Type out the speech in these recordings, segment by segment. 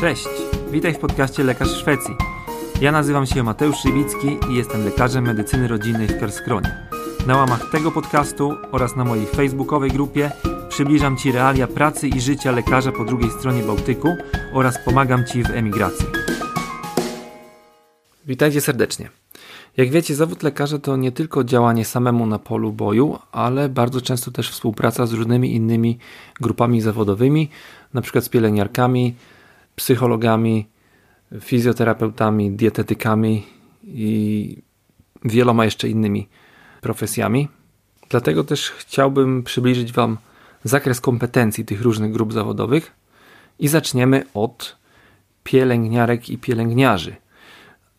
Cześć, witaj w podcaście Lekarz Szwecji. Ja nazywam się Mateusz Szywicki i jestem lekarzem medycyny rodzinnej w Kerskronie. Na łamach tego podcastu oraz na mojej facebookowej grupie przybliżam Ci realia pracy i życia lekarza po drugiej stronie Bałtyku oraz pomagam Ci w emigracji. Witajcie serdecznie. Jak wiecie, zawód lekarza to nie tylko działanie samemu na polu boju, ale bardzo często też współpraca z różnymi innymi grupami zawodowymi, np. z pielęgniarkami, psychologami, fizjoterapeutami, dietetykami i wieloma jeszcze innymi profesjami. Dlatego też chciałbym przybliżyć Wam zakres kompetencji tych różnych grup zawodowych i zaczniemy od pielęgniarek i pielęgniarzy.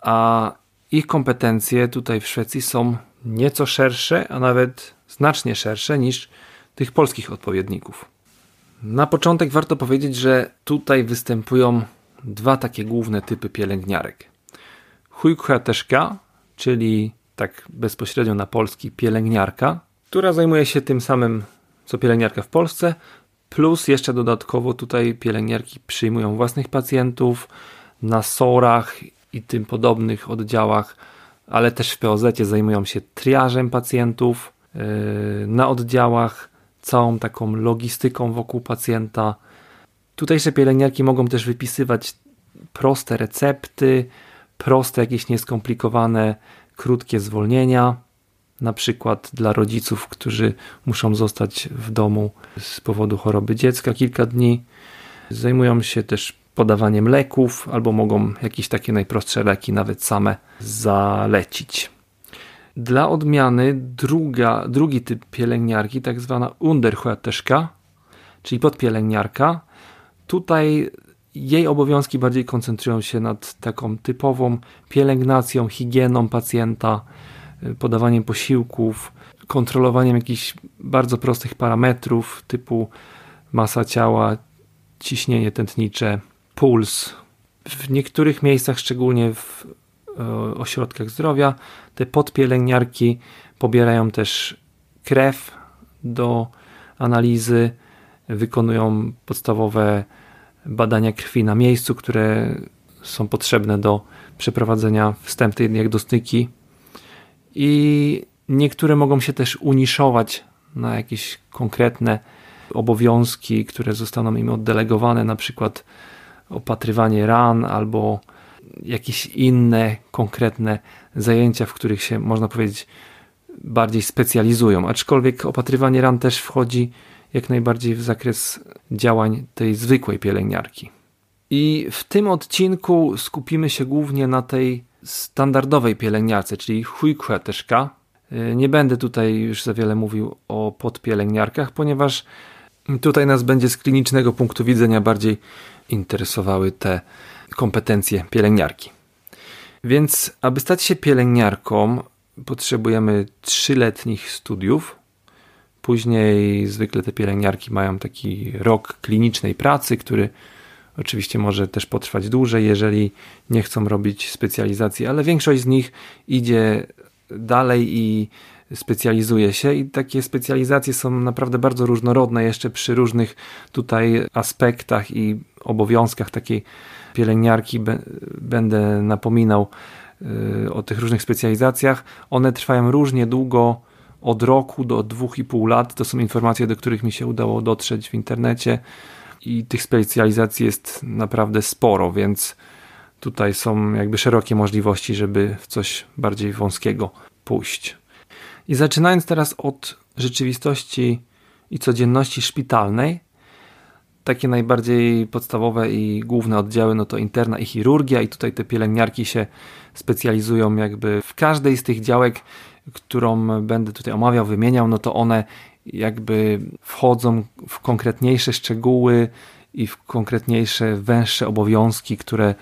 A ich kompetencje tutaj w Szwecji są nieco szersze, a nawet znacznie szersze niż tych polskich odpowiedników. Na początek warto powiedzieć, że tutaj występują dwa takie główne typy pielęgniarek. Chujkhateszka, czyli tak bezpośrednio na polski pielęgniarka, która zajmuje się tym samym co pielęgniarka w Polsce, plus jeszcze dodatkowo tutaj pielęgniarki przyjmują własnych pacjentów na sorach i tym podobnych oddziałach, ale też w POZ zajmują się triażem pacjentów yy, na oddziałach, całą taką logistyką wokół pacjenta. Tutejsze pielęgniarki mogą też wypisywać proste recepty, proste, jakieś nieskomplikowane, krótkie zwolnienia, na przykład dla rodziców, którzy muszą zostać w domu z powodu choroby dziecka kilka dni. Zajmują się też podawaniem leków, albo mogą jakieś takie najprostsze leki nawet same zalecić. Dla odmiany druga, drugi typ pielęgniarki, tak zwana Undersköterska, czyli podpielęgniarka, tutaj jej obowiązki bardziej koncentrują się nad taką typową pielęgnacją, higieną pacjenta, podawaniem posiłków, kontrolowaniem jakichś bardzo prostych parametrów typu masa ciała, ciśnienie tętnicze, puls. W niektórych miejscach, szczególnie w ośrodkach zdrowia, te podpielęgniarki pobierają też krew do analizy, wykonują podstawowe badania krwi na miejscu, które są potrzebne do przeprowadzenia wstępnej diagnostyki. I niektóre mogą się też uniszować na jakieś konkretne obowiązki, które zostaną im oddelegowane, na przykład opatrywanie ran albo jakieś inne konkretne zajęcia, w których się można powiedzieć bardziej specjalizują. Aczkolwiek opatrywanie ran też wchodzi jak najbardziej w zakres działań tej zwykłej pielęgniarki. I w tym odcinku skupimy się głównie na tej standardowej pielęgniarce, czyli chujkheteszka. Nie będę tutaj już za wiele mówił o podpielęgniarkach, ponieważ tutaj nas będzie z klinicznego punktu widzenia bardziej interesowały te kompetencje pielęgniarki. Więc, aby stać się pielęgniarką, potrzebujemy trzyletnich studiów. Później zwykle te pielęgniarki mają taki rok klinicznej pracy, który oczywiście może też potrwać dłużej, jeżeli nie chcą robić specjalizacji, ale większość z nich idzie dalej i specjalizuje się i takie specjalizacje są naprawdę bardzo różnorodne jeszcze przy różnych tutaj aspektach i obowiązkach takiej pielęgniarki będę napominał y, o tych różnych specjalizacjach. One trwają różnie długo, od roku do dwóch i pół lat. To są informacje, do których mi się udało dotrzeć w internecie i tych specjalizacji jest naprawdę sporo, więc tutaj są jakby szerokie możliwości, żeby w coś bardziej wąskiego pójść. I zaczynając teraz od rzeczywistości i codzienności szpitalnej, takie najbardziej podstawowe i główne oddziały no to interna i chirurgia i tutaj te pielęgniarki się specjalizują jakby w każdej z tych działek, którą będę tutaj omawiał, wymieniał, no to one jakby wchodzą w konkretniejsze szczegóły i w konkretniejsze, węższe obowiązki, które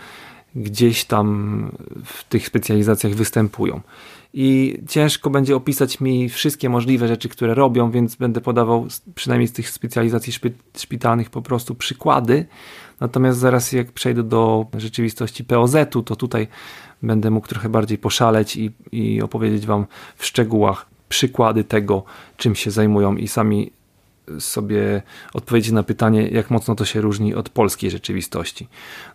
gdzieś tam w tych specjalizacjach występują i ciężko będzie opisać mi wszystkie możliwe rzeczy, które robią, więc będę podawał przynajmniej z tych specjalizacji szpitalnych po prostu przykłady. Natomiast zaraz jak przejdę do rzeczywistości POZ-u, to tutaj będę mógł trochę bardziej poszaleć i, i opowiedzieć Wam w szczegółach przykłady tego, czym się zajmują i sami sobie odpowiedzieć na pytanie, jak mocno to się różni od polskiej rzeczywistości.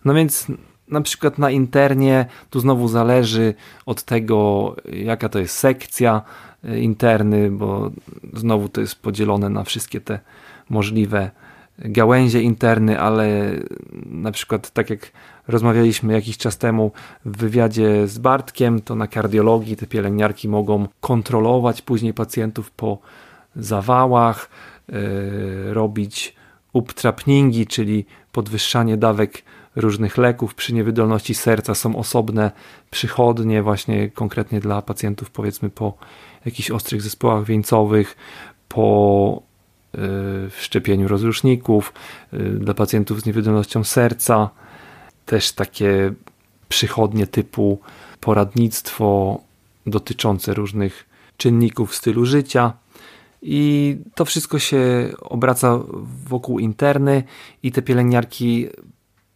No więc na przykład na internie tu znowu zależy od tego, jaka to jest sekcja e, interny, bo znowu to jest podzielone na wszystkie te możliwe gałęzie interny, ale na przykład tak jak rozmawialiśmy jakiś czas temu w wywiadzie z Bartkiem, to na kardiologii te pielęgniarki mogą kontrolować później pacjentów po zawałach, yy, robić uptrapningi, czyli podwyższanie dawek różnych leków przy niewydolności serca. Są osobne przychodnie właśnie konkretnie dla pacjentów powiedzmy po jakichś ostrych zespołach wieńcowych, po w szczepieniu rozruszników, y, dla pacjentów z niewydolnością serca, też takie przychodnie typu poradnictwo dotyczące różnych czynników stylu życia. I to wszystko się obraca wokół interny, i te pielęgniarki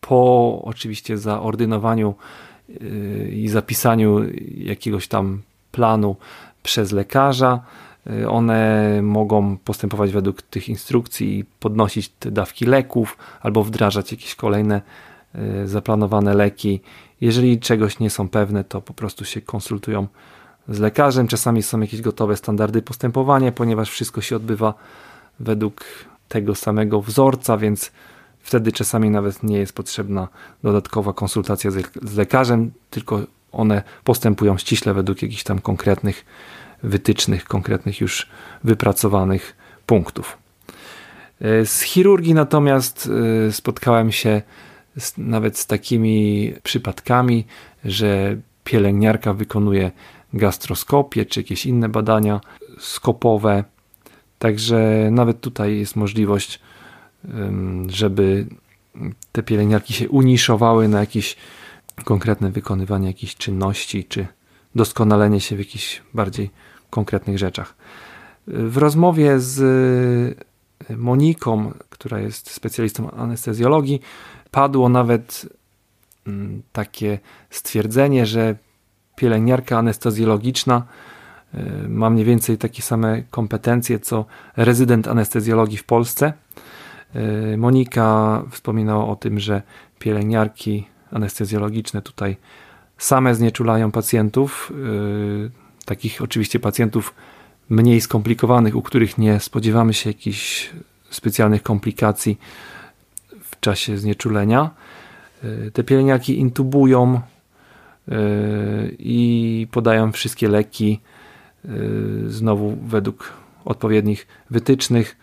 po oczywiście zaordynowaniu y, i zapisaniu jakiegoś tam planu przez lekarza Y, one mogą postępować według tych instrukcji i podnosić te dawki leków albo wdrażać jakieś kolejne y, zaplanowane leki. Jeżeli czegoś nie są pewne, to po prostu się konsultują z lekarzem. Czasami są jakieś gotowe standardy postępowania, ponieważ wszystko się odbywa według tego samego wzorca, więc wtedy czasami nawet nie jest potrzebna dodatkowa konsultacja z lekarzem, tylko one postępują ściśle według jakichś tam konkretnych wytycznych, konkretnych już wypracowanych punktów. E, z chirurgii natomiast e, spotkałem się z, nawet z takimi przypadkami, że pielęgniarka wykonuje gastroskopię czy jakieś inne badania skopowe. Także nawet tutaj jest możliwość, żeby te pielęgniarki się uniszowały na jakieś konkretne wykonywanie jakichś czynności czy doskonalenie się w jakichś bardziej konkretnych rzeczach. W rozmowie z Moniką, która jest specjalistą anestezjologii, padło nawet mm, takie stwierdzenie, że pielęgniarka anestezjologiczna y, ma mniej więcej takie same kompetencje co rezydent anestezjologii w Polsce. Y, Monika wspominała o tym, że pielęgniarki anestezjologiczne tutaj same znieczulają pacjentów, yy, takich oczywiście pacjentów mniej skomplikowanych, u których nie spodziewamy się jakichś specjalnych komplikacji w czasie znieczulenia. Yy, te pielęgniarki intubują i podają wszystkie leki znowu według odpowiednich wytycznych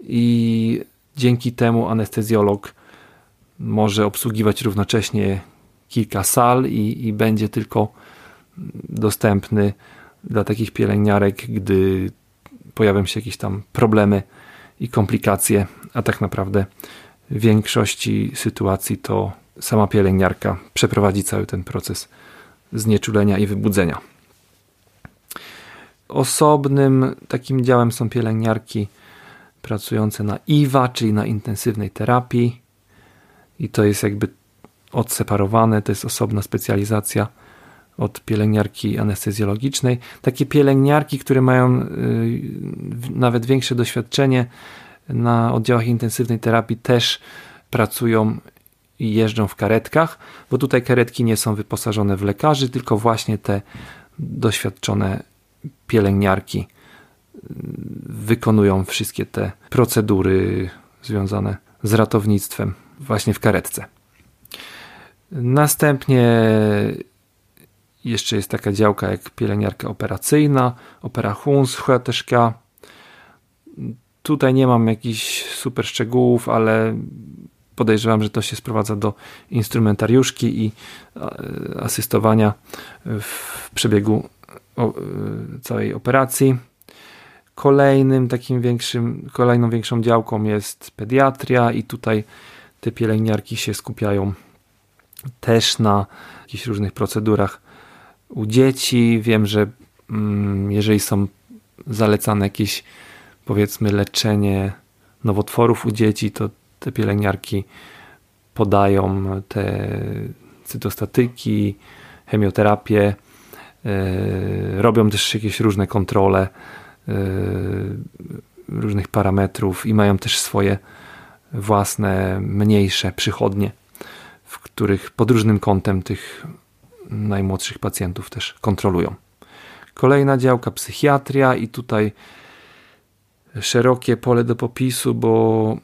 i dzięki temu anestezjolog może obsługiwać równocześnie kilka sal i, i będzie tylko dostępny dla takich pielęgniarek, gdy pojawią się jakieś tam problemy i komplikacje, a tak naprawdę w większości sytuacji to sama pielęgniarka przeprowadzi cały ten proces znieczulenia i wybudzenia. Osobnym takim działem są pielęgniarki pracujące na IWA, czyli na intensywnej terapii. I to jest jakby odseparowane, to jest osobna specjalizacja od pielęgniarki anestezjologicznej. Takie pielęgniarki, które mają y, nawet większe doświadczenie na oddziałach intensywnej terapii, też pracują i jeżdżą w karetkach, bo tutaj karetki nie są wyposażone w lekarzy, tylko właśnie te doświadczone pielęgniarki wykonują wszystkie te procedury związane z ratownictwem właśnie w karetce. Następnie jeszcze jest taka działka jak pielęgniarka operacyjna, operationssköterska. Tutaj nie mam jakichś super szczegółów, ale podejrzewam, że to się sprowadza do instrumentariuszki i asystowania w przebiegu całej operacji. Kolejnym takim większym, kolejną większą działką jest pediatria i tutaj te pielęgniarki się skupiają też na jakichś różnych procedurach u dzieci. Wiem, że mm, jeżeli są zalecane jakieś powiedzmy leczenie nowotworów u dzieci, to te pielęgniarki podają te cytostatyki, chemioterapię, yy, robią też jakieś różne kontrole różnych parametrów i mają też swoje własne, mniejsze przychodnie, w których pod różnym kątem tych najmłodszych pacjentów też kontrolują. Kolejna działka psychiatria i tutaj szerokie pole do popisu, bo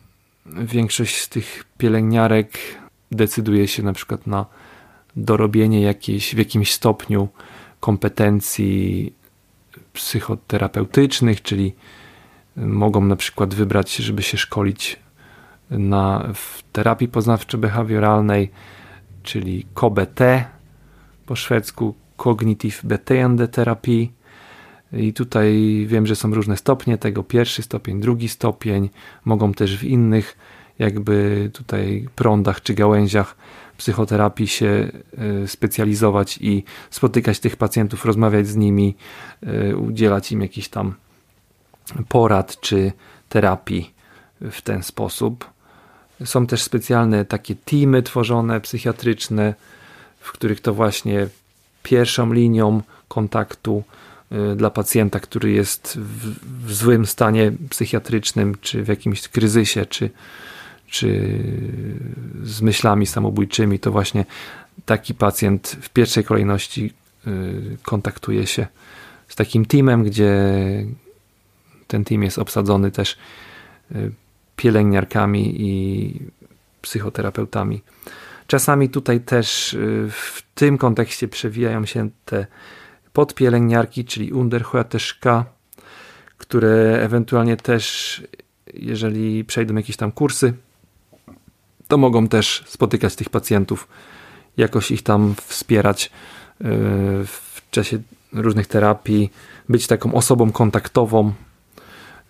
większość z tych pielęgniarek decyduje się na przykład na dorobienie jakiejś, w jakimś stopniu kompetencji psychoterapeutycznych, czyli mogą na przykład wybrać, żeby się szkolić na, w terapii poznawczo-behawioralnej, czyli KBT po szwedzku Cognitive Beteende Therapy. I tutaj wiem, że są różne stopnie tego, pierwszy stopień, drugi stopień, mogą też w innych jakby tutaj prądach czy gałęziach psychoterapii się e, specjalizować i spotykać tych pacjentów, rozmawiać z nimi, e, udzielać im jakichś tam porad czy terapii w ten sposób. Są też specjalne takie teamy tworzone psychiatryczne, w których to właśnie pierwszą linią kontaktu y, dla pacjenta, który jest w, w, złym stanie psychiatrycznym, czy w jakimś kryzysie, czy, czy z myślami samobójczymi, to właśnie taki pacjent w pierwszej kolejności y, kontaktuje się z takim teamem, gdzie ten team jest obsadzony też y, pielęgniarkami i psychoterapeutami. Czasami tutaj też y, w tym kontekście przewijają się te podpielęgniarki, czyli Undersköterska, które ewentualnie też, jeżeli przejdą jakieś tam kursy, to mogą też spotykać tych pacjentów, jakoś ich tam wspierać y, w czasie różnych terapii, być taką osobą kontaktową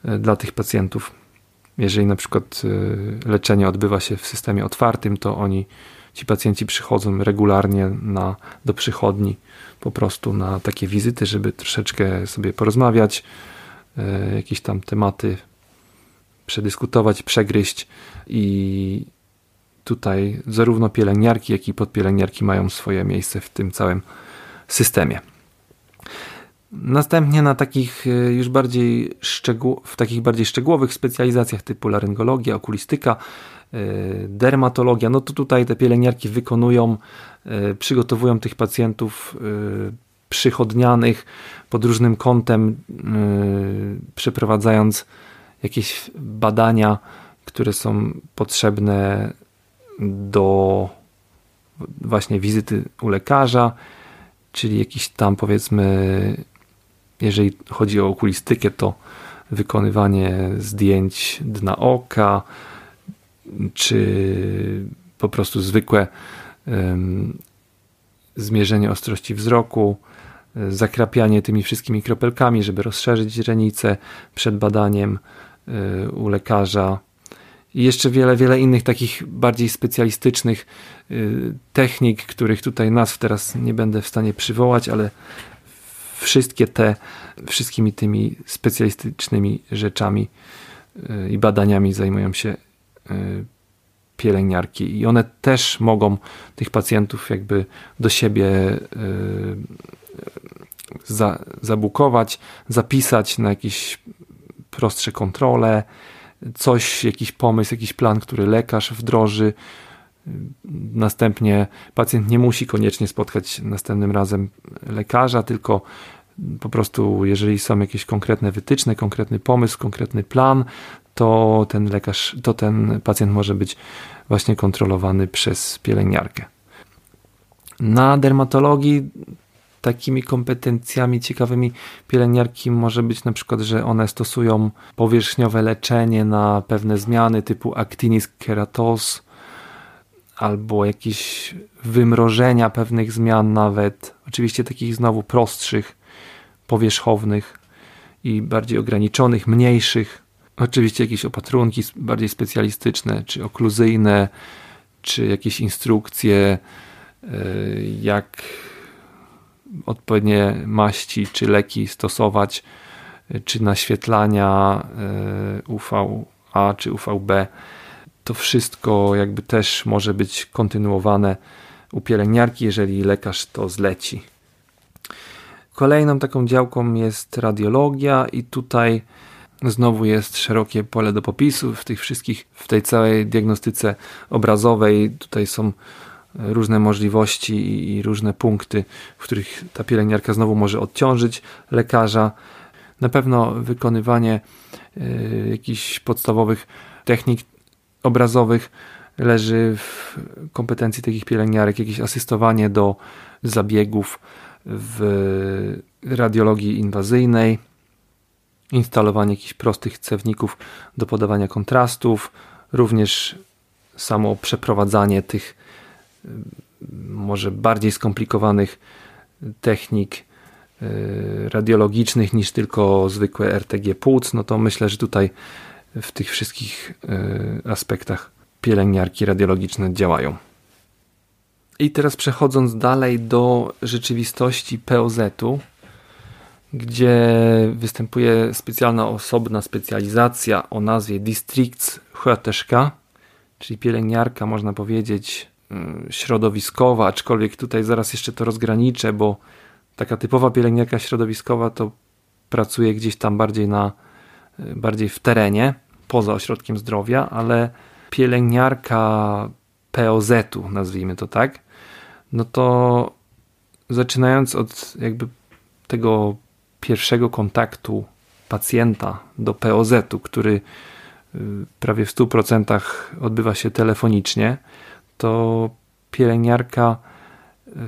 y, dla tych pacjentów. Jeżeli na przykład leczenie odbywa się w systemie otwartym, to oni ci pacjenci przychodzą regularnie na, do przychodni po prostu na takie wizyty, żeby troszeczkę sobie porozmawiać, e, jakieś tam tematy przedyskutować, przegryźć i tutaj zarówno pielęgniarki, jak i podpielęgniarki mają swoje miejsce w tym całym systemie. Następnie na takich e, już bardziej w takich bardziej szczegółowych specjalizacjach typu laryngologia, okulistyka, e, dermatologia, no to tutaj te pielęgniarki wykonują, e, przygotowują tych pacjentów przychodnianych pod różnym kątem, przeprowadzając jakieś badania, które są potrzebne do właśnie wizyty u lekarza, czyli jakiś tam powiedzmy jeżeli chodzi o okulistykę, to wykonywanie zdjęć dna oka, czy po prostu zwykłe um, zmierzenie ostrości wzroku, zakrapianie tymi wszystkimi kropelkami, żeby rozszerzyć źrenicę przed badaniem y, u lekarza. I jeszcze wiele, wiele innych takich bardziej specjalistycznych y, technik, których tutaj nazw teraz nie będę w stanie przywołać, ale wszystkie te, wszystkimi tymi specjalistycznymi rzeczami y, i badaniami zajmują się y, pielęgniarki. I one też mogą tych pacjentów jakby do siebie za, zabukować, zapisać na jakieś prostsze kontrole, coś, jakiś pomysł, jakiś plan, który lekarz wdroży, Następnie pacjent nie musi koniecznie spotkać następnym razem lekarza, tylko po prostu, jeżeli są jakieś konkretne wytyczne, konkretny pomysł, konkretny plan, to ten lekarz, to ten pacjent może być właśnie kontrolowany przez pielęgniarkę. Na dermatologii takimi kompetencjami ciekawymi pielęgniarki może być na przykład, że one stosują powierzchniowe leczenie na pewne zmiany typu actinis keratos, albo jakieś wymrożenia pewnych zmian nawet, oczywiście takich znowu prostszych, powierzchownych i bardziej ograniczonych, mniejszych. Oczywiście jakieś opatrunki bardziej specjalistyczne, czy okluzyjne, czy jakieś instrukcje, e, jak odpowiednie maści czy leki stosować, czy naświetlania e, UVA czy UVB to wszystko jakby też może być kontynuowane u pielęgniarki, jeżeli lekarz to zleci. Kolejną taką działką jest radiologia i tutaj Znowu jest szerokie pole do popisu w tych wszystkich, w tej całej diagnostyce obrazowej. Tutaj są różne możliwości i różne punkty, w których ta pielęgniarka znowu może odciążyć lekarza. Na pewno wykonywanie y, jakichś podstawowych technik obrazowych leży w kompetencji takich pielęgniarek, jakieś asystowanie do zabiegów w radiologii inwazyjnej, instalowanie jakichś prostych cewników do podawania kontrastów, również samo przeprowadzanie tych może bardziej skomplikowanych technik y, radiologicznych niż tylko zwykłe RTG płuc, no to myślę, że tutaj w tych wszystkich y, aspektach pielęgniarki radiologiczne działają. I teraz przechodząc dalej do rzeczywistości POZ-u, gdzie występuje specjalna osobna specjalizacja o nazwie Distriktssköterska, czyli pielęgniarka, można powiedzieć, środowiskowa, aczkolwiek tutaj zaraz jeszcze to rozgraniczę, bo taka typowa pielęgniarka środowiskowa to pracuje gdzieś tam bardziej na bardziej w terenie, poza ośrodkiem zdrowia, ale pielęgniarka POZ-u, nazwijmy to tak, no to zaczynając od jakby tego pierwszego kontaktu pacjenta do POZ-u, który y, prawie w 100% odbywa się telefonicznie, to pielęgniarka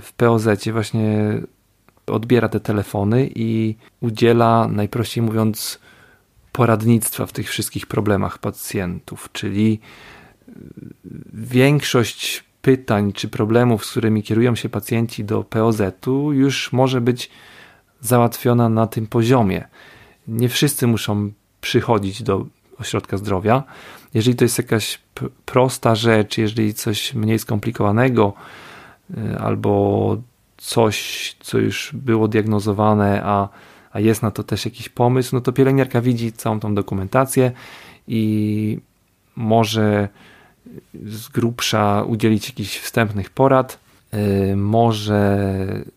w POZ właśnie odbiera te telefony i udziela, najprościej mówiąc, poradnictwa w tych wszystkich problemach pacjentów, czyli większość pytań czy problemów, z którymi kierują się pacjenci do POZ-u, już może być załatwiona na tym poziomie. Nie wszyscy muszą przychodzić do ośrodka zdrowia. Jeżeli to jest jakaś prosta rzecz, jeżeli coś mniej skomplikowanego, y, albo coś, co już było diagnozowane, a a jest na to też jakiś pomysł, no to pielęgniarka widzi całą tą dokumentację i może z grubsza udzielić jakichś wstępnych porad, y, może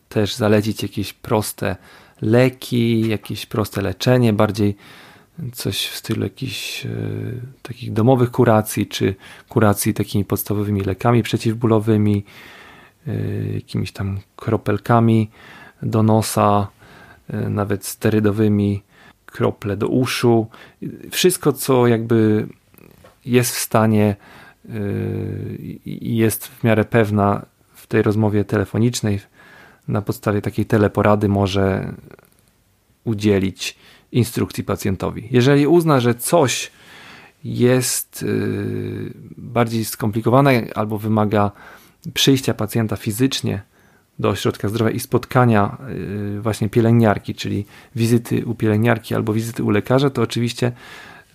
też zalecić jakieś proste leki, jakieś proste leczenie, bardziej coś w stylu jakichś y, takich domowych kuracji, czy kuracji takimi podstawowymi lekami przeciwbólowymi, y, jakimiś tam kropelkami do nosa, E, nawet sterydowymi, krople do uszu. Wszystko, co jakby jest w stanie e, i jest w miarę pewna w tej rozmowie telefonicznej, na podstawie takiej teleporady może udzielić instrukcji pacjentowi. Jeżeli uzna, że coś jest e, bardziej skomplikowane albo wymaga przyjścia pacjenta fizycznie do ośrodka zdrowia i spotkania y, właśnie pielęgniarki, czyli wizyty u pielęgniarki albo wizyty u lekarza, to oczywiście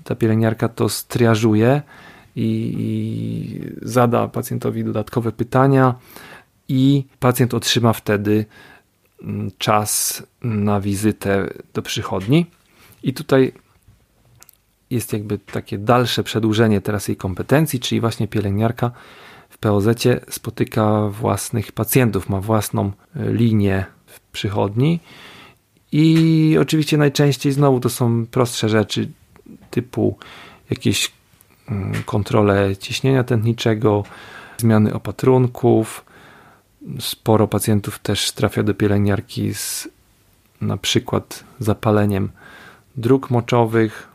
ta pielęgniarka to striażuje i, i zada pacjentowi dodatkowe pytania i pacjent otrzyma wtedy mm, czas na wizytę do przychodni. I tutaj jest jakby takie dalsze przedłużenie teraz jej kompetencji, czyli właśnie pielęgniarka w POZ spotyka własnych pacjentów, ma własną e, linię w przychodni i oczywiście najczęściej znowu to są prostsze rzeczy typu jakieś mm, kontrole ciśnienia tętniczego, zmiany opatrunków. Sporo pacjentów też trafia do pielęgniarki z na przykład zapaleniem dróg moczowych,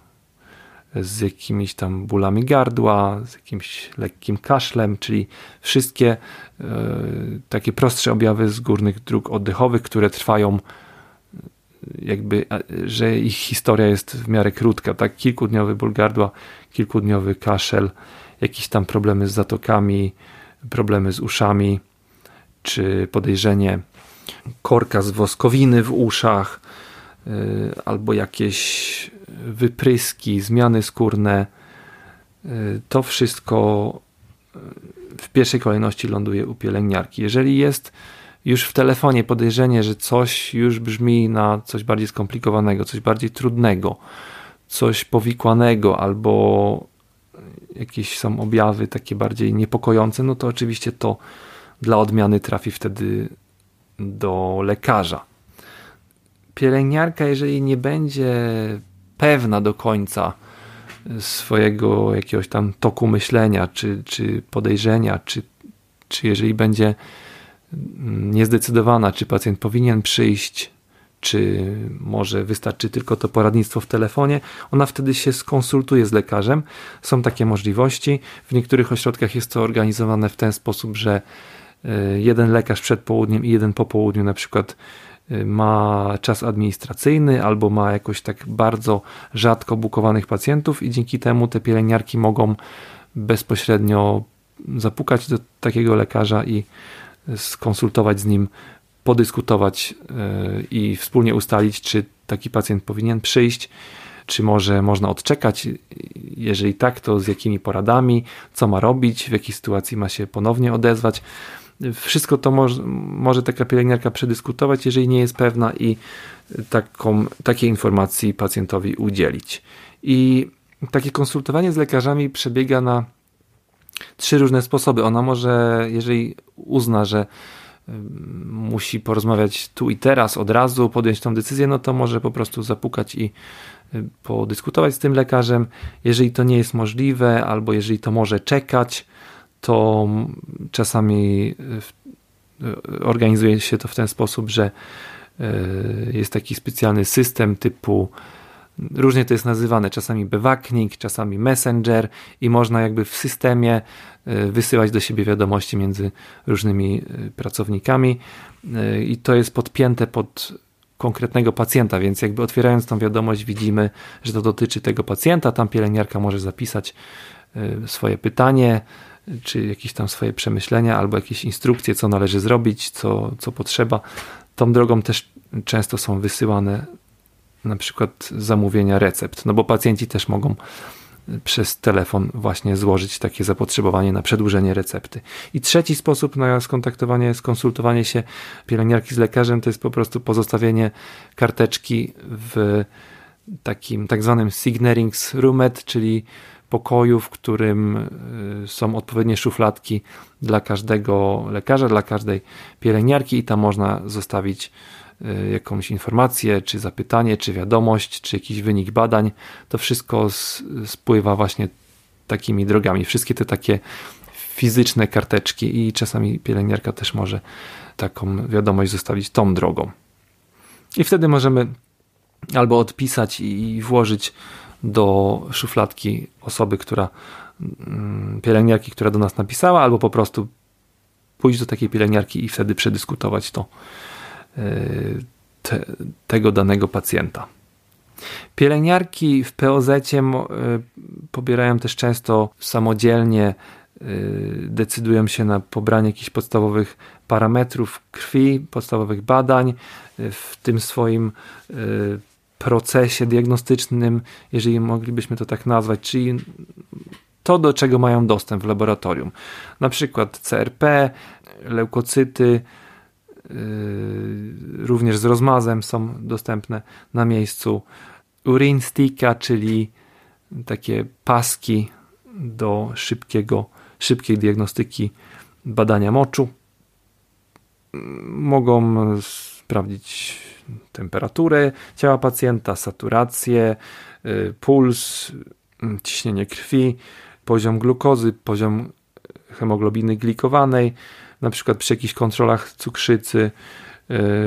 z jakimiś tam bólami gardła, z jakimś lekkim kaszlem, czyli wszystkie e, takie prostsze objawy z górnych dróg oddechowych, które trwają e, jakby, że ich historia jest w miarę krótka, tak? Kilkudniowy ból gardła, kilkudniowy kaszel, jakieś tam problemy z zatokami, problemy z uszami, czy podejrzenie korka z woskowiny w uszach, e, albo jakieś wypryski, zmiany skórne, y, to wszystko y, w pierwszej kolejności ląduje u pielęgniarki. Jeżeli jest już w telefonie podejrzenie, że coś już brzmi na coś bardziej skomplikowanego, coś bardziej trudnego, coś powikłanego albo jakieś są objawy takie bardziej niepokojące, no to oczywiście to dla odmiany trafi wtedy do lekarza. Pielęgniarka, jeżeli nie będzie pewna do końca swojego jakiegoś tam toku myślenia, czy, czy podejrzenia, czy, czy jeżeli będzie niezdecydowana, czy pacjent powinien przyjść, czy może wystarczy tylko to poradnictwo w telefonie, ona wtedy się skonsultuje z lekarzem. Są takie możliwości. W niektórych ośrodkach jest to organizowane w ten sposób, że e, jeden lekarz przed południem i jeden po południu na przykład ma czas administracyjny albo ma jakoś tak bardzo rzadko bukowanych pacjentów i dzięki temu te pielęgniarki mogą bezpośrednio zapukać do takiego lekarza i skonsultować z nim, podyskutować e, i wspólnie ustalić, czy taki pacjent powinien przyjść, czy może można odczekać. Jeżeli tak, to z jakimi poradami, co ma robić, w jakiej sytuacji ma się ponownie odezwać. Wszystko to może, może taka pielęgniarka przedyskutować, jeżeli nie jest pewna i taką, takiej informacji pacjentowi udzielić. I takie konsultowanie z lekarzami przebiega na trzy różne sposoby. Ona może, jeżeli uzna, że musi porozmawiać tu i teraz, od razu, podjąć tą decyzję, no to może po prostu zapukać i y, podyskutować z tym lekarzem. Jeżeli to nie jest możliwe, albo jeżeli to może czekać, to czasami y, organizuje się to w ten sposób, że jest taki specjalny system typu Różnie to jest nazywane, czasami bewaknik, czasami messenger i można jakby w systemie e, wysyłać do siebie wiadomości między różnymi e, pracownikami e, i to jest podpięte pod konkretnego pacjenta, więc jakby otwierając tą wiadomość widzimy, że to dotyczy tego pacjenta, tam pielęgniarka może zapisać swoje pytanie, czy jakieś tam swoje przemyślenia, albo jakieś instrukcje, co należy zrobić, co, co potrzeba. Tą drogą też często są wysyłane na przykład zamówienia recept, no bo pacjenci też mogą przez telefon właśnie złożyć takie zapotrzebowanie na przedłużenie recepty. I trzeci sposób na skontaktowanie, skonsultowanie się pielęgniarki z lekarzem to jest po prostu pozostawienie karteczki w takim tak zwanym Signering Roomet, czyli pokoju, w którym y, są odpowiednie szufladki dla każdego lekarza, dla każdej pielęgniarki i tam można zostawić Y, jakąś informację, czy zapytanie, czy wiadomość, czy jakiś wynik badań, to wszystko spływa właśnie takimi drogami. Wszystkie te takie fizyczne karteczki i czasami pielęgniarka też może taką wiadomość zostawić tą drogą. I wtedy możemy albo odpisać i włożyć do szufladki osoby, która mm, pielęgniarki, która do nas napisała, albo po prostu pójść do takiej pielęgniarki i wtedy przedyskutować to te, tego danego pacjenta. Pielęgniarki w POZ e, pobierają też często samodzielnie, e, decydują się na pobranie jakichś podstawowych parametrów krwi, podstawowych badań e, w tym swoim procesie diagnostycznym, jeżeli moglibyśmy to tak nazwać, czyli to, do czego mają dostęp w laboratorium. Na przykład CRP, leukocyty, Yy, również z rozmazem są dostępne na miejscu. Urin sticka, czyli takie paski do szybkiego, szybkiej diagnostyki badania moczu. Mogą sprawdzić temperaturę ciała pacjenta, saturację, yy, puls, ciśnienie krwi, poziom glukozy, poziom hemoglobiny glikowanej, na przykład przy jakichś kontrolach cukrzycy.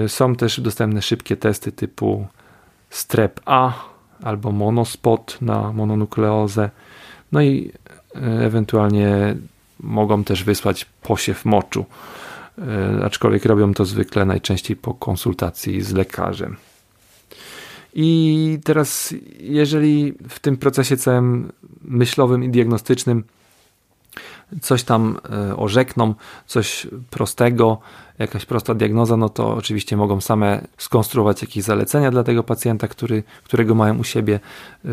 Y, są też dostępne szybkie testy typu strep A albo monospot na mononukleozę. No i y, ewentualnie mogą też wysłać posiew moczu, y, aczkolwiek robią to zwykle najczęściej po konsultacji z lekarzem. I teraz, jeżeli w tym procesie całym myślowym i diagnostycznym coś tam e, orzekną, coś prostego, jakaś prosta diagnoza, no to oczywiście mogą same skonstruować jakieś zalecenia dla tego pacjenta, który, którego mają u siebie e,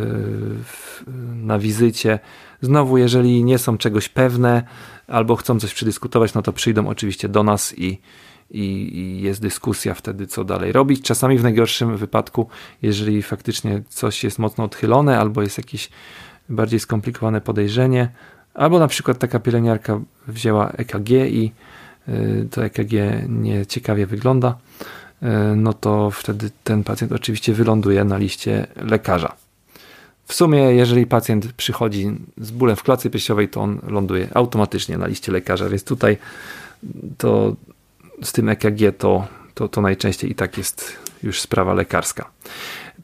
na wizycie. Znowu, jeżeli nie są czegoś pewne albo chcą coś przedyskutować, no to przyjdą oczywiście do nas i, i, i, jest dyskusja wtedy, co dalej robić. Czasami w najgorszym wypadku, jeżeli faktycznie coś jest mocno odchylone albo jest jakieś bardziej skomplikowane podejrzenie, Albo na przykład taka pielęgniarka wzięła EKG i y, to EKG nieciekawie wygląda, y, no to wtedy ten pacjent oczywiście wyląduje na liście lekarza. w sumie, jeżeli pacjent przychodzi z bólem w klatce piersiowej, to on ląduje automatycznie na liście lekarza, więc tutaj to z tym EKG to, to, to najczęściej i tak jest już sprawa lekarska.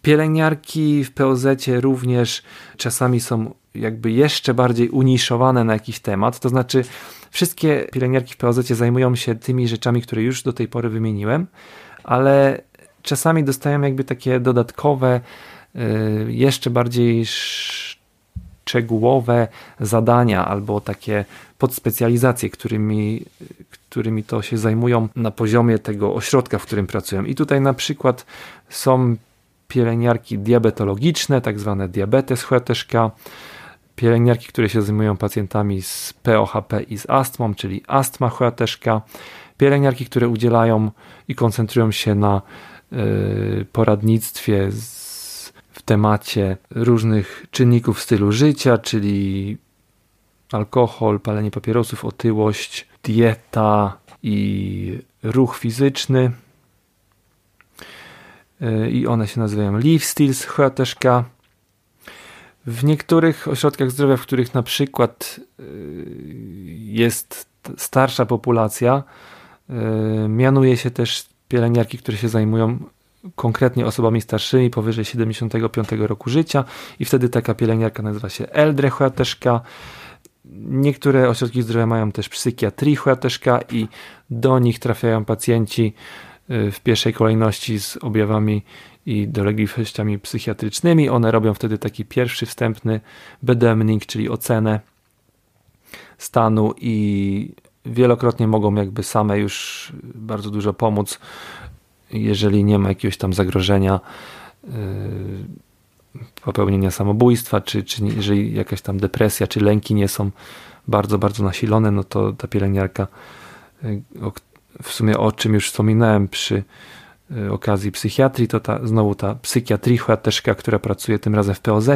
Pielęgniarki w POZ również czasami są jakby jeszcze bardziej uniszowane na jakiś temat, to znaczy wszystkie pielęgniarki w POZ zajmują się tymi rzeczami, które już do tej pory wymieniłem, ale czasami dostają jakby takie dodatkowe, y, jeszcze bardziej szczegółowe zadania albo takie podspecjalizacje, którymi, którymi to się zajmują na poziomie tego ośrodka, w którym pracują. I tutaj na przykład są pielęgniarki diabetologiczne, tak zwane diabetes chłeteszka, pielęgniarki, które się zajmują pacjentami z POHP i z astmą, czyli astma chłeteszka, pielęgniarki, które udzielają i koncentrują się na y, poradnictwie z, w temacie różnych czynników stylu życia, czyli alkohol, palenie papierosów, otyłość, dieta i ruch fizyczny. Y, I one się nazywają Lifestyles Chłeteszka. W niektórych ośrodkach zdrowia, w których na przykład y, jest starsza populacja, y, mianuje się też pielęgniarki, które się zajmują konkretnie osobami starszymi powyżej 75 roku życia i wtedy taka pielęgniarka nazywa się Eldrechłateszka. Niektóre ośrodki zdrowia mają też psychiatrichłateszka i do nich trafiają pacjenci y, w pierwszej kolejności z objawami i dolegliwościami psychiatrycznymi. One robią wtedy taki pierwszy wstępny bedemning, czyli ocenę stanu i wielokrotnie mogą jakby same już bardzo dużo pomóc, jeżeli nie ma jakiegoś tam zagrożenia yy, popełnienia samobójstwa, czy, czy jeżeli jakaś tam depresja, czy lęki nie są bardzo, bardzo nasilone, no to ta pielęgniarka, yy, w sumie o czym już wspominałem przy Y, okazji psychiatrii, to ta, znowu ta psychiatricha teszka, która pracuje tym razem w POZ,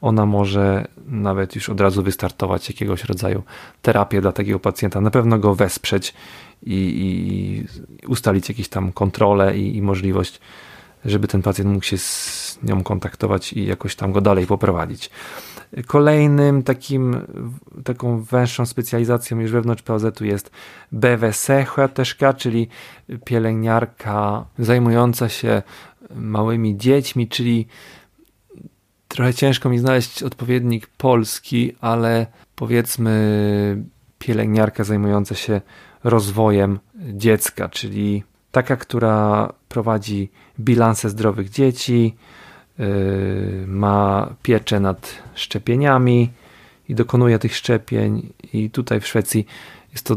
ona może nawet już od razu wystartować jakiegoś rodzaju terapię dla takiego pacjenta, na pewno go wesprzeć i, i ustalić jakieś tam kontrolę i, i możliwość, żeby ten pacjent mógł się z nią kontaktować i jakoś tam go dalej poprowadzić. Kolejnym takim, taką węższą specjalizacją już wewnątrz POZ-u jest BWC chłateszka, czyli pielęgniarka zajmująca się małymi dziećmi, czyli trochę ciężko mi znaleźć odpowiednik polski, ale powiedzmy pielęgniarka zajmująca się rozwojem dziecka, czyli taka, która prowadzi bilanse zdrowych dzieci, ma pieczę nad szczepieniami i dokonuje tych szczepień. I tutaj w Szwecji jest to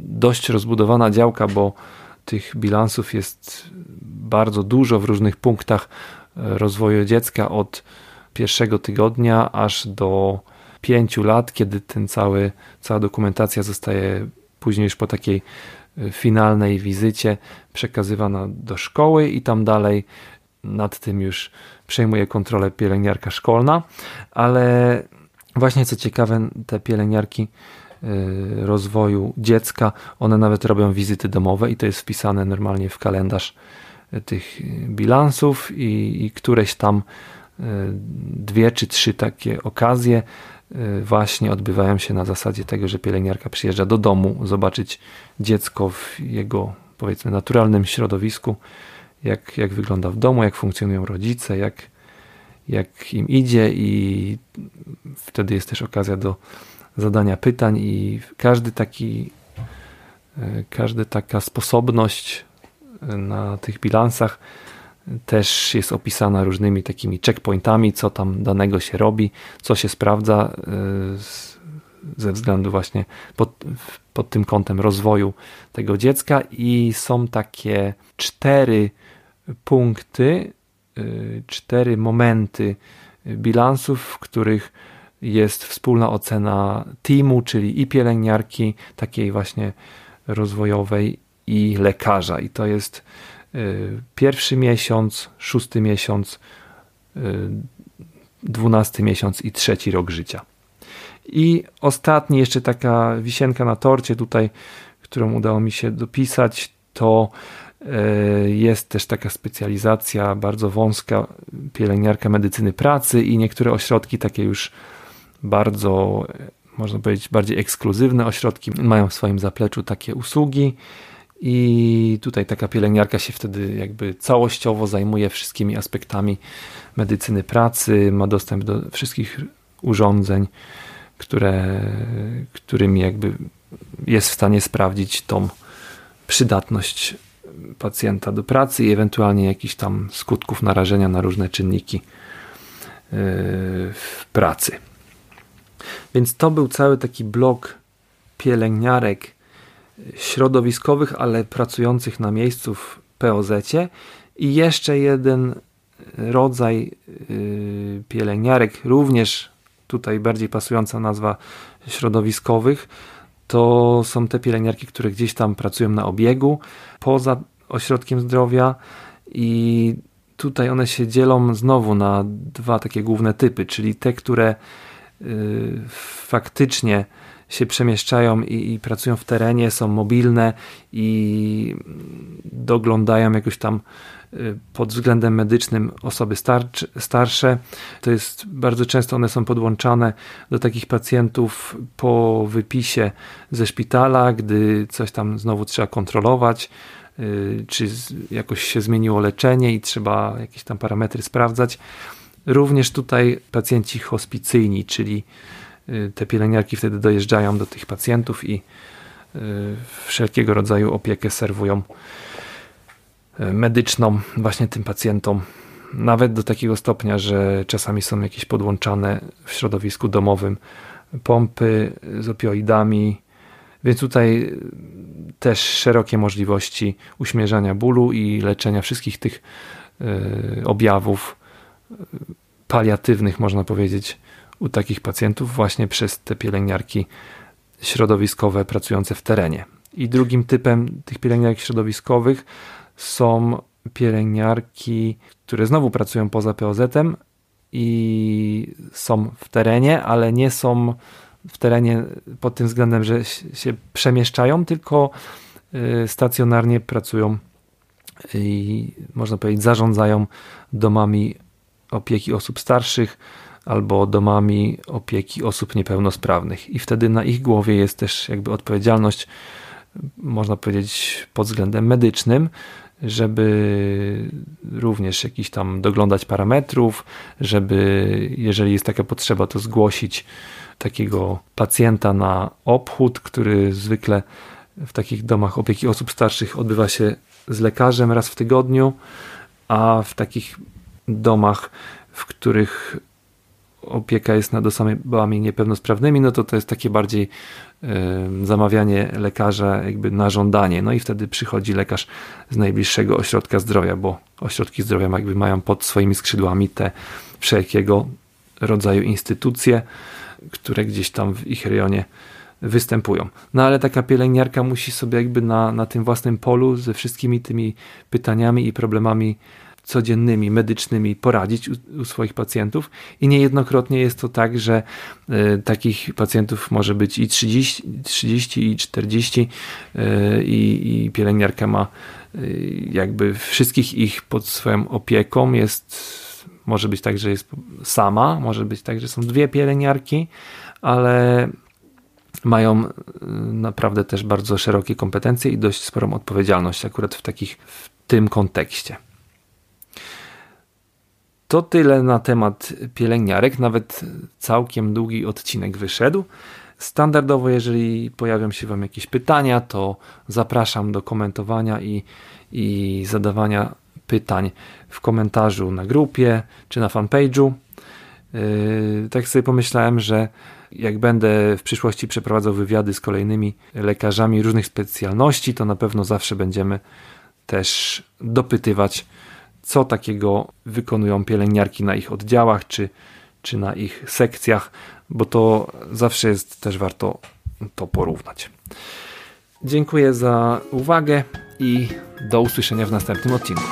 dość rozbudowana działka, bo tych bilansów jest bardzo dużo w różnych punktach rozwoju dziecka od pierwszego tygodnia aż do pięciu lat, kiedy ten cały, cała dokumentacja zostaje później już po takiej finalnej wizycie przekazywana do szkoły i tam dalej nad tym już przejmuje kontrolę pielęgniarka szkolna, ale właśnie co ciekawe, te pielęgniarki y, rozwoju dziecka, one nawet robią wizyty domowe i to jest wpisane normalnie w kalendarz y, tych bilansów i, i któreś tam y, dwie czy trzy takie okazje właśnie odbywają się na zasadzie tego, że pielęgniarka przyjeżdża do domu zobaczyć dziecko w jego powiedzmy naturalnym środowisku jak, jak wygląda w domu, jak funkcjonują rodzice, jak, jak im idzie, i wtedy jest też okazja do zadania pytań, i każdy taki, e, każda taka sposobność e, na tych bilansach też jest opisana różnymi takimi checkpointami, co tam danego się robi, co się sprawdza e, ze względu właśnie pod, pod tym kątem rozwoju tego dziecka i są takie cztery punkty, y, cztery momenty bilansów, w których jest wspólna ocena teamu, czyli i pielęgniarki, takiej właśnie rozwojowej, i lekarza. I to jest y, pierwszy miesiąc, szósty miesiąc, y, dwunasty miesiąc i trzeci rok życia. I ostatni, jeszcze taka wisienka na torcie tutaj, którą udało mi się dopisać, to Jest też taka specjalizacja bardzo wąska, pielęgniarka medycyny pracy i niektóre ośrodki takie już bardzo, można powiedzieć, bardziej ekskluzywne ośrodki mają w swoim zapleczu takie usługi. I tutaj taka pielęgniarka się wtedy jakby całościowo zajmuje wszystkimi aspektami medycyny pracy, ma dostęp do wszystkich urządzeń, które, którymi jakby jest w stanie sprawdzić tą przydatność pacjenta do pracy i ewentualnie jakichś tam skutków narażenia na różne czynniki yy, w pracy. Więc to był cały taki blok pielęgniarek środowiskowych, ale pracujących na miejscu w POZ i jeszcze jeden rodzaj yy, pielęgniarek, również tutaj bardziej pasująca nazwa środowiskowych, to są te pielęgniarki, które gdzieś tam pracują na obiegu poza ośrodkiem zdrowia i tutaj one się dzielą znowu na dwa takie główne typy, czyli te, które yy, faktycznie się przemieszczają i, i, pracują w terenie, są mobilne i doglądają jakoś tam y, pod względem medycznym osoby starsze. To jest bardzo często one są podłączane do takich pacjentów po wypisie ze szpitala, gdy coś tam znowu trzeba kontrolować, y, czy jakoś się zmieniło leczenie i trzeba jakieś tam parametry sprawdzać. Również tutaj pacjenci hospicyjni, czyli Y, te pielęgniarki wtedy dojeżdżają do tych pacjentów i y, wszelkiego rodzaju opiekę serwują y, medyczną właśnie tym pacjentom. Nawet do takiego stopnia, że czasami są jakieś podłączane w środowisku domowym pompy z opioidami, więc tutaj też szerokie możliwości uśmierzania bólu i leczenia wszystkich tych objawów paliatywnych, można powiedzieć, u takich pacjentów właśnie przez te pielęgniarki środowiskowe pracujące w terenie. I drugim typem tych pielęgniarek środowiskowych są pielęgniarki, które znowu pracują poza POZ-em i są w terenie, ale nie są w terenie pod tym względem, że się przemieszczają, tylko y, stacjonarnie pracują i można powiedzieć zarządzają domami opieki osób starszych, albo domami opieki osób niepełnosprawnych. I wtedy na ich głowie jest też jakby odpowiedzialność, można powiedzieć, pod względem medycznym, żeby również jakiś tam doglądać parametrów, żeby jeżeli jest taka potrzeba, to zgłosić takiego pacjenta na obchód, który zwykle w takich domach opieki osób starszych odbywa się z lekarzem raz w tygodniu, a w takich domach, w których opieka jest nad osobami niepełnosprawnymi, no to to jest takie bardziej zamawianie lekarza jakby na żądanie. No i wtedy przychodzi lekarz z najbliższego ośrodka zdrowia, bo ośrodki zdrowia jakby mają pod swoimi skrzydłami te wszelkiego rodzaju instytucje, które gdzieś tam w ich rejonie występują. No ale taka pielęgniarka musi sobie jakby na, na tym własnym polu ze wszystkimi tymi pytaniami i problemami codziennymi, medycznymi poradzić u, u, swoich pacjentów i niejednokrotnie jest to tak, że y, takich pacjentów może być i 30, 30 i 40 y, i pielęgniarka ma y, jakby wszystkich ich pod swoją opieką, jest może być tak, że jest sama, może być tak, że są dwie pielęgniarki, ale mają naprawdę też bardzo szerokie kompetencje i dość sporą odpowiedzialność akurat w takich w tym kontekście. To tyle na temat pielęgniarek. Nawet całkiem długi odcinek wyszedł. Standardowo, jeżeli pojawią się Wam jakieś pytania, to zapraszam do komentowania i, i zadawania pytań w komentarzu na grupie czy na fanpage'u. Yy, tak sobie pomyślałem, że jak będę w przyszłości przeprowadzał wywiady z kolejnymi lekarzami różnych specjalności, to na pewno zawsze będziemy też dopytywać co takiego wykonują pielęgniarki na ich oddziałach czy, czy na ich sekcjach, bo to zawsze jest też warto to porównać. Dziękuję za uwagę i do usłyszenia w następnym odcinku.